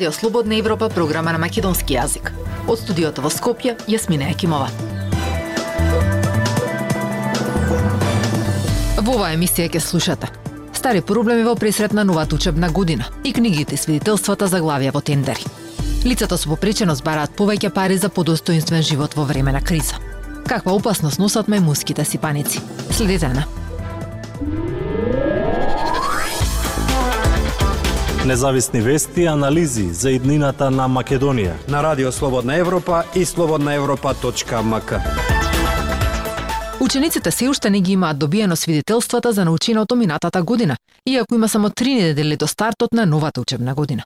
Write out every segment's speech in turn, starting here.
Радио Слободна Европа, програма на македонски јазик. Од студиото во Скопје, Јасмина Екимова. Во оваа емисија ќе слушате Стари проблеми во пресрет на новата учебна година и книгите свидетелствата за главија во тендери. Лицата со попреченост бараат повеќе пари за подостоинствен живот во време на криза. Каква опасност носат мајмунските сипаници? Следете на Независни вести и анализи за иднината на Македонија. На Радио Слободна Европа и слободнаевропа.мк. Учениците се уште не ги имаат добиено свидетелствата за наученото минатата година, иако има само три недели до стартот на новата учебна година.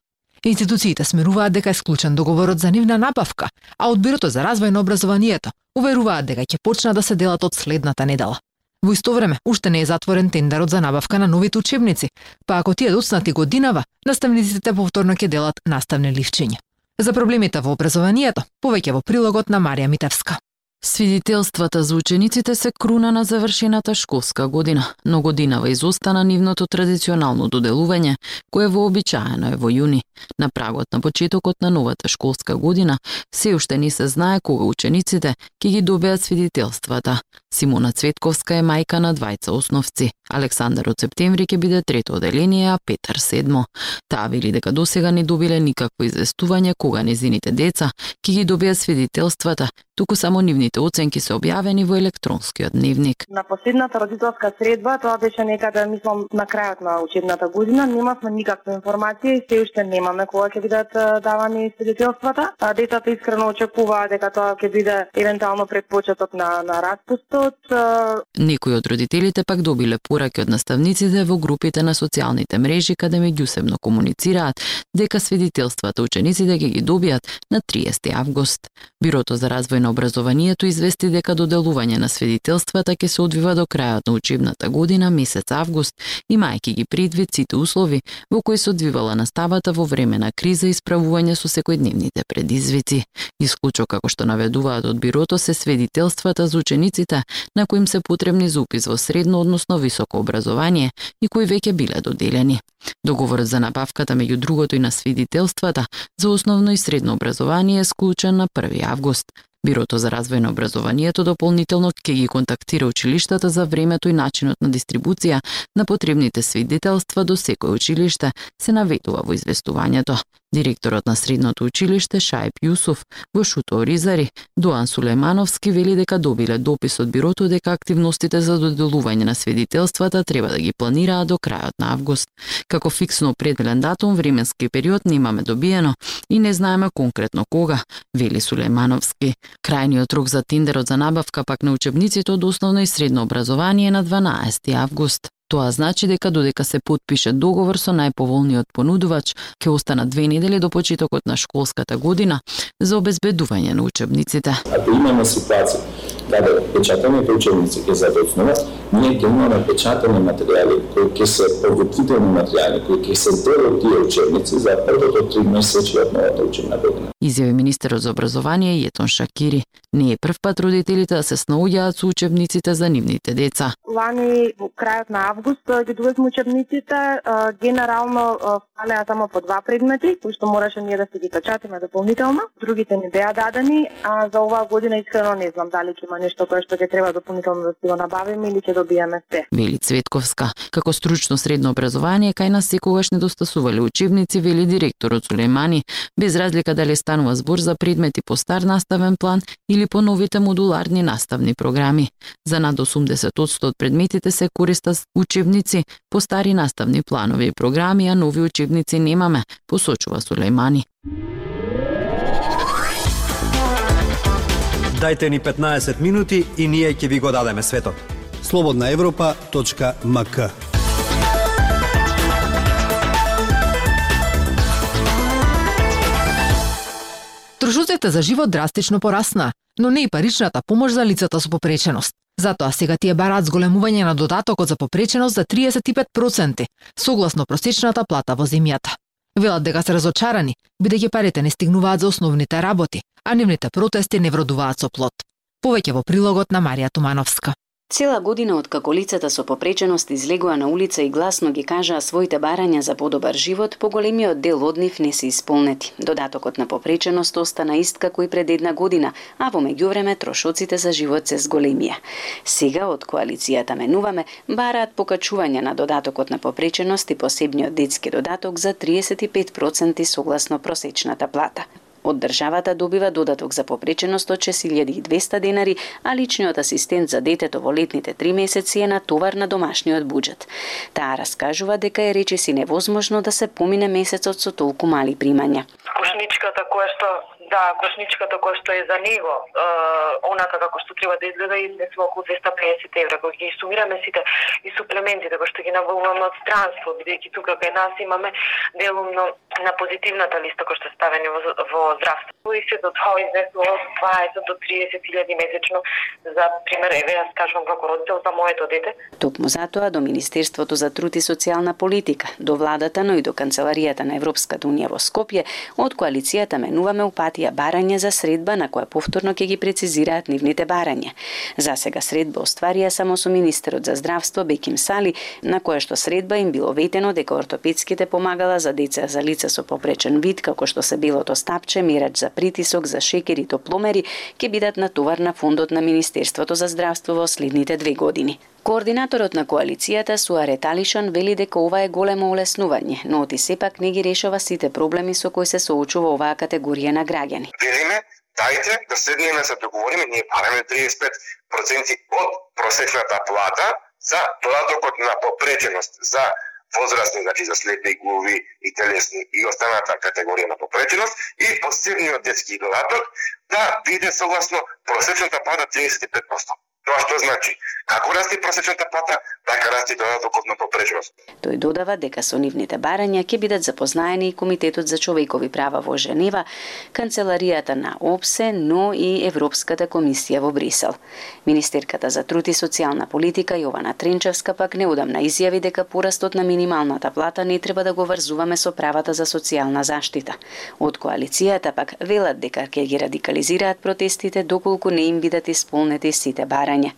Институциите смеруваат дека е склучен договорот за нивна набавка, а од Бирото за развој на образованието уверуваат дека ќе почнат да се делат од следната недела. Во исто време, уште не е затворен тендерот за набавка на новите учебници, па ако тие доцнати годинава, наставниците повторно ќе делат наставни ливчиња. За проблемите во образованието, повеќе во прилогот на Марија Митевска. Свидетелствата за учениците се круна на завршената школска година, но годинава изостана нивното традиционално доделување, кое вообичаено е во јуни. На прагот на почетокот на новата школска година, се уште не се знае кога учениците ќе ги добеат свидетелствата. Симона Цветковска е мајка на двајца основци. Александар од септември ќе биде трето оделение, а Петар седмо. Таа вели дека досега не добиле никакво известување кога незините деца ќе ги добијат свидетелствата, туку само нивните оценки се објавени во електронскиот дневник. На последната родителска средба, тоа беше некаде, мислам, на крајот на учебната година, немавме никаква информација и се уште немаме кога ќе бидат давани свидетелствата. Децата искрено очекуваа дека тоа ќе биде евентуално пред почеток на, на распустот. Некои од родителите пак добиле пораки од наставниците во групите на социјалните мрежи каде меѓусебно комуницираат дека свидетелствата учениците ќе ги добијат на 30 август. Бирото за развој на образованието извести дека доделување на свидетелствата ќе се одвива до крајот на учебната година, месец август, имајќи ги предвид сите услови во кои се одвивала наставата во време на криза и справување со секојдневните предизвици. Исклучок како што наведуваат од бирото се свидетелствата за учениците на кои им се потребни за упис во средно односно високо образование и кои веќе биле доделени. Договорот за набавката меѓу другото и на свидетелствата за основно и средно образование е склучен на 1 август. Бирото за развој на образованието дополнително ќе ги контактира училиштата за времето и начинот на дистрибуција на потребните свидетелства до секој училиште, се наведува во известувањето. Директорот на средното училиште Шајп Јусуф во Шуто Оризари, Сулемановски вели дека добиле допис од бирото дека активностите за доделување на свидетелствата треба да ги планираат до крајот на август. Како фиксно определен датум, временски период немаме добиено и не знаеме конкретно кога, вели Сулемановски. Крајниот рок за тендерот за набавка пак на учебниците од основно и средно образование на 12 август. Тоа значи дека додека се подпише договор со најповолниот понудувач, ќе останат две недели до почетокот на школската година за обезбедување на учебниците. Ако имаме ситуација каде печатаните учебници ќе задоцнуват, ние ќе имаме печатани материјали кои ќе се подготвителни материјали кои ќе се дел од тие учебници за првото три месеци од новата учебна година. Изјави министерот за образование Јетон Шакири. Не е прв пат родителите да се снаоѓаат со учебниците за нивните деца. Лани во крајот на август ги доведме учебниците, генерално фалеа само по два предмети, кои што мораше ние да се ги печатиме дополнително. Другите не беа дадени, а за оваа година искрено не знам дали ќе има нешто кое што ќе треба дополнително да си го набавиме или ќе добиеме се. Вели Цветковска, како стручно средно образование кај нас секогаш недостасувале учебници, вели директорот Сулеймани, без разлика дали станува збор за предмети по стар наставен план или по новите модуларни наставни програми. За над 80% од предметите се користат учебници по стари наставни планови и програми, а нови учебници немаме, посочува Сулеймани. Дајте ни 15 минути и ние ќе ви го дадеме светот. слободнаевропа.мк Трошоците за живот драстично порасна, но не и паричната помош за лицата со попреченост. Затоа сега тие бараат зголемување на додатокот за попреченост за 35%, согласно просечната плата во земјата. Велат дека се разочарани, бидејќи парите не стигнуваат за основните работи, а нивните протести не вродуваат со плод. Повеќе во прилогот на Марија Тумановска. Цела година од како лицата со попреченост излегува на улица и гласно ги кажаа своите барања за подобар живот, поголемиот дел од нив не се исполнети. Додатокот на попреченост остана ист како и пред една година, а во меѓувреме трошоците за живот се зголемија. Сега од коалицијата менуваме бараат покачување на додатокот на попреченост и посебниот детски додаток за 35% согласно просечната плата. Од државата добива додаток за попреченост од 6200 денари, а личниот асистент за детето во летните три месеци е на товар на домашниот буџет. Таа раскажува дека е речиси невозможно да се помине месецот со толку мали примања. Кошничката која што да, кошничката која што е за него, е, онака како што треба да изгледа, изнесува околу 250 евра. Кога ги сумираме сите и суплементите кои што ги набавуваме од странство, бидејќи тука кај нас имаме делумно на позитивната листа која што е ставени во, во здравство. И се до тоа изнесува од 20 до 30 илјади месечно за пример, еве јас кажувам како родител за моето дете. Токму затоа до Министерството за труд и социјална политика, до владата, но и до Канцеларијата на Европската унија во Скопје, од коалицијата менуваме упатија барање за средба на која повторно ќе ги прецизираат нивните барања. За сега средба остварија само со министерот за здравство Беким Сали, на која што средба им било ветено дека ортопедските помагала за деца за лица со попречен вид, како што се билото стапче, мерач за притисок, за шекер и топломери, ќе бидат натовар на фондот на Министерството за здравство во следните две години. Координаторот на коалицијата Суаре Талишан вели дека ова е големо олеснување, но оти сепак не ги решава сите проблеми со кои се соочува оваа категорија на граѓани. Велиме, дајте да седнеме да се договориме, ние параме 35% од просечната плата за додатокот на попреченост за возрастни, значи за слепи, глуви и телесни и останата категорија на попреченост и посебниот детски додаток да биде согласно просечната плата 35%. Тоа што значи, како расти просечната плата, така расти додатокот на попречност. Тој додава дека со нивните барања ќе бидат запознаени и Комитетот за човекови права во Женева, Канцеларијата на ОПСЕ, но и Европската комисија во Брисел. Министерката за труд и социјална политика Јована Тренчевска пак неодамна изјави дека порастот на минималната плата не треба да го врзуваме со правата за социјална заштита. Од коалицијата пак велат дека ќе ги радикализираат протестите доколку не им бидат исполнети сите барања барање.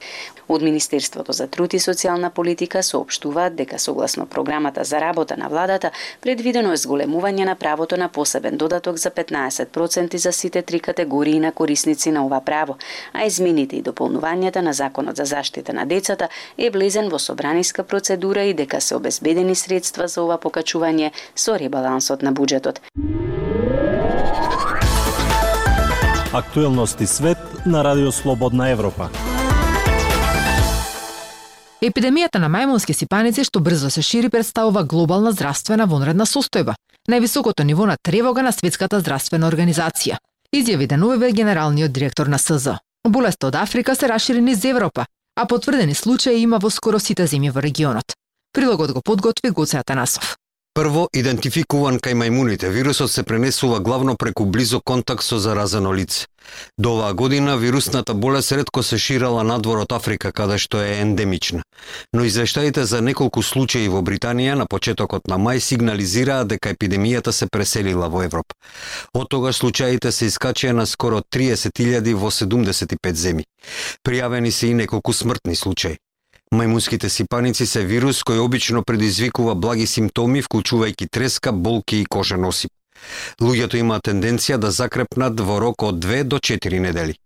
Од Министерството за труд и социјална политика соопштуваат дека согласно програмата за работа на владата предвидено е зголемување на правото на посебен додаток за 15% за сите три категории на корисници на ова право, а измените и дополнувањата на Законот за заштита на децата е влезен во собраниска процедура и дека се обезбедени средства за ова покачување со ребалансот на буџетот. Актуелности свет на Радио Слободна Европа. Епидемијата на мајмунски сипаници што брзо се шири представува глобална здравствена вонредна состојба, највисокото ниво на тревога на Светската здравствена организација, изјави деновиве генералниот директор на СЗ. Болеста од Африка се расшири низ Европа, а потврдени случаи има во скоро сите земји во регионот. Прилогот го подготви Гоце Атанасов. Прво, идентификуван кај мајмуните, вирусот се пренесува главно преку близо контакт со заразено лице. До оваа година вирусната болест ретко се ширала надвор од Африка, каде што е ендемична. Но извештаите за неколку случаи во Британија на почетокот на мај сигнализираа дека епидемијата се преселила во Европа. Од тогаш случаите се искачија на скоро 30.000 во 75 земи. Пријавени се и неколку смртни случаи. Мајмунските сипаници се вирус кој обично предизвикува благи симптоми, вклучувајќи треска, болки и кожен осип. Луѓето имаат тенденција да закрепнат во рок од 2 до 4 недели.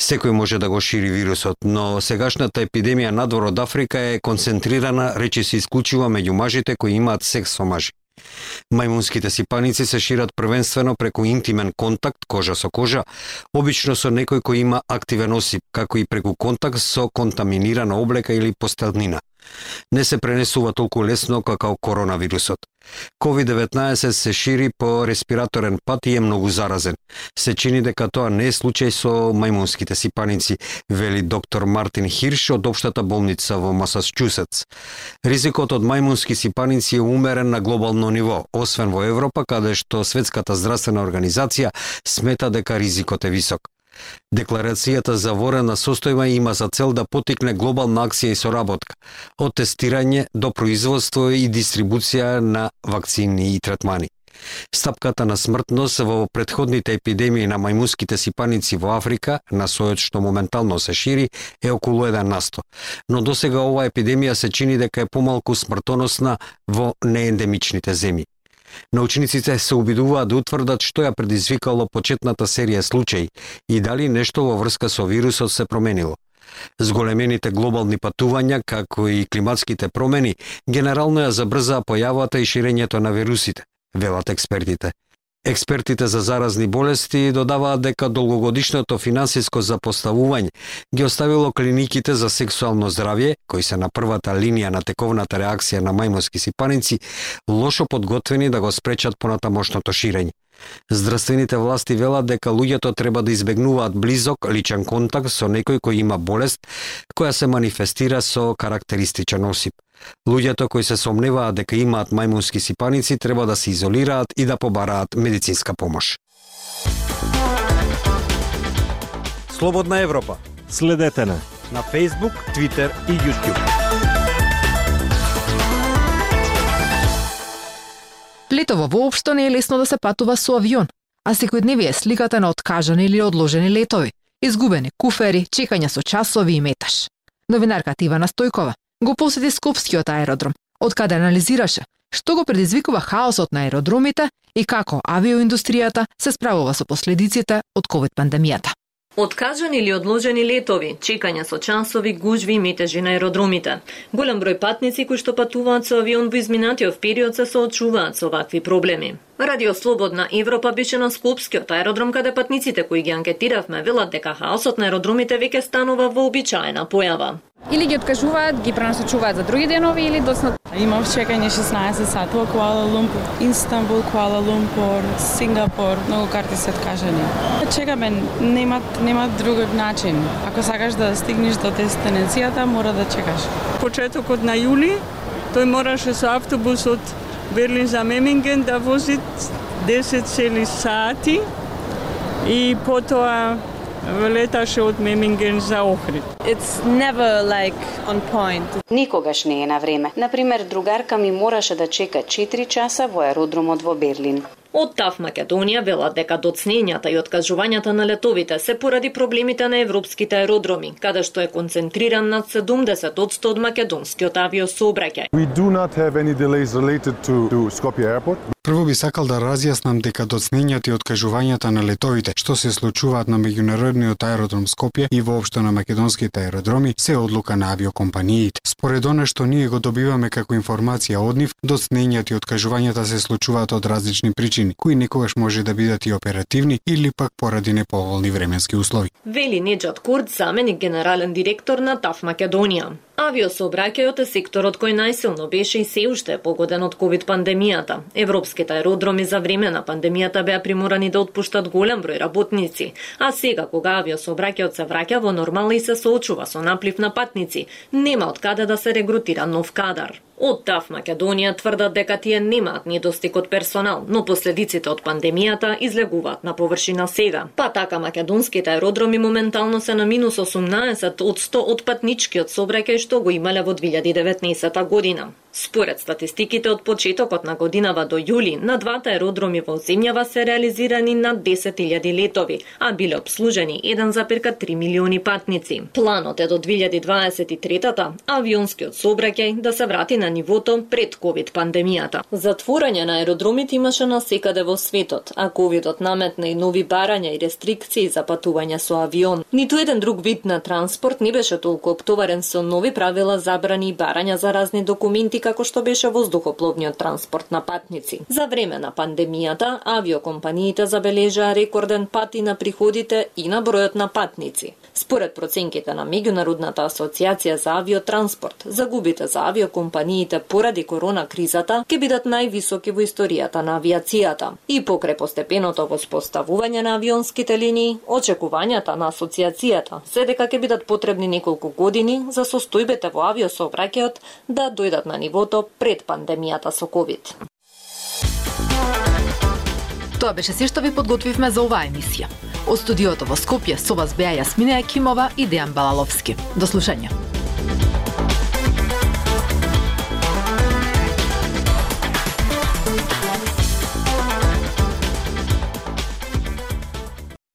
Секој може да го шири вирусот, но сегашната епидемија надвор од Африка е концентрирана, речи се исклучува меѓу мажите кои имаат секс со мажи. Мајмунските сипаници се шират првенствено преку интимен контакт, кожа со кожа, обично со некој кој има активен осип, како и преку контакт со контаминирана облека или постелнина не се пренесува толку лесно како коронавирусот. COVID-19 се шири по респираторен пат и е многу заразен. Се чини дека тоа не е случај со мајмунските сипаници, вели доктор Мартин Хирш од Обштата болница во Масачусетс. Ризикот од мајмунски сипаници е умерен на глобално ниво, освен во Европа, каде што Светската здравствена организација смета дека ризикот е висок. Декларацијата за ворена состојба има за цел да потикне глобална акција и соработка, од тестирање до производство и дистрибуција на вакцини и третмани. Стапката на смртност во предходните епидемии на мајмунските сипаници во Африка, на сојот што моментално се шири, е околу 1 на 100. Но досега оваа епидемија се чини дека е помалку смртоносна во неендемичните земји. Научниците се обидуваат да утврдат што ја предизвикало почетната серија случаи и дали нешто во врска со вирусот се променило. Зголемените глобални патувања, како и климатските промени, генерално ја забрзаа појавата и ширењето на вирусите, велат експертите. Експертите за заразни болести додаваат дека долгогодишното финансиско запоставување ги оставило клиниките за сексуално здравје, кои се на првата линија на тековната реакција на мајмунски сипаници, лошо подготвени да го спречат понатамошното ширење. Здравствените власти велат дека луѓето треба да избегнуваат близок личен контакт со некој кој има болест која се манифестира со карактеристичен осип. Луѓето кои се сомневаат дека имаат мајмунски сипаници треба да се изолираат и да побараат медицинска помош. Слободна Европа. Следете на на Facebook, Twitter и YouTube. Летово воопшто не е лесно да се патува со авион, а секојдневие е сликата на откажани или одложени летови, изгубени куфери, чекања со часови и меташ. Новинарката Ивана Стојкова го посети Скопскиот аеродром, од каде анализираше што го предизвикува хаосот на аеродромите и како авиоиндустријата се справува со последиците од ковид пандемијата. Откажани или одложени летови, чекања со часови, гужви и метежи на аеродромите. Голем број патници кои што патуваат со авион во изминатиот период се соочуваат со вакви проблеми. Радио Слободна Европа беше на Скопскиот аеродром каде патниците кои ги анкетиравме велат дека хаосот на аеродромите веќе станува вообичаена појава. Или ги откажуваат, ги пренасочуваат за други денови или доцна. Имав чекање 16 сати во Куала Лумпур, Истанбул, Куала Лумпур, Сингапур, многу карти се откажани. Чекаме, нема нема друг начин. Ако сакаш да стигнеш до дестинацијата, мора да чекаш. Почетокот на јули, тој мораше со автобусот Берлин за Меминген да вози 10 цели сати и потоа леташе од Меминген за Охрид. It's never like on point. Никогаш не е на време. Например, другарка ми мораше да чека 4 часа во аеродромот во Берлин. Од ТАФ Македонија велат дека доцнењата и откажувањата на летовите се поради проблемите на европските аеродроми, каде што е концентриран над 70% од македонскиот авиосообраќај. We do not have any delays related to, to Skopje Airport. Прво би сакал да разјаснам дека доцнењата и откажувањата на летовите што се случуваат на меѓународниот аеродром Скопје и воопшто на македонските аеродроми се одлука на авиокомпаниите. Според оно што ние го добиваме како информација од нив, доцнењата и откажувањата се случуваат од различни причини, причини, кои некогаш може да бидат и оперативни или пак поради неповолни временски услови. Вели Неджат Курд, заменик генерален директор на ТАФ Македонија. Авиосообраќајот е секторот кој најсилно беше и се уште е погоден од ковид пандемијата. Европските аеродроми за време на пандемијата беа приморани да отпуштат голем број работници, а сега кога авиосообраќајот се враќа во нормала и се соочува со наплив на патници, нема од каде да се регрутира нов кадар. Од ТАФ Македонија тврдат дека тие немаат недостиг од персонал, но последиците од пандемијата излегуваат на површина сега. Па така македонските аеродроми моментално се на минус 18 од 100 од патничкиот сообраќај што го имале во 2019 година. Според статистиките од почетокот на годинава до јули, на двата аеродроми во земјава се реализирани над 10.000 летови, а биле обслужени 1,3 милиони патници. Планот е до 2023-та авионскиот сообраќај да се врати на нивото пред ковид пандемијата. Затворање на аеродромите имаше на секаде во светот, а ковидот наметна и нови барања и рестрикции за патување со авион. Ниту еден друг вид на транспорт не беше толку оптоварен со нови правила, забрани и барања за разни документи како што беше воздухопловниот транспорт на патници. За време на пандемијата, авиокомпаниите забележаа рекорден пат и на приходите и на бројот на патници. Според проценките на Меѓународната асоциација за авиотранспорт, загубите за авиокомпаниите поради корона кризата ќе бидат највисоки во историјата на авиацијата. И покрај постепеното воспоставување на авионските линии, очекувањата на асоциацијата се дека ќе бидат потребни неколку години за состојбите во авиосообраќајот да дојдат на нивото пред пандемијата со ковид. Тоа беше се што ви подготвивме за оваа емисија. Од студиото во Скопје со вас беа Јасмина Екимова и Дејан Балаловски. До слушање.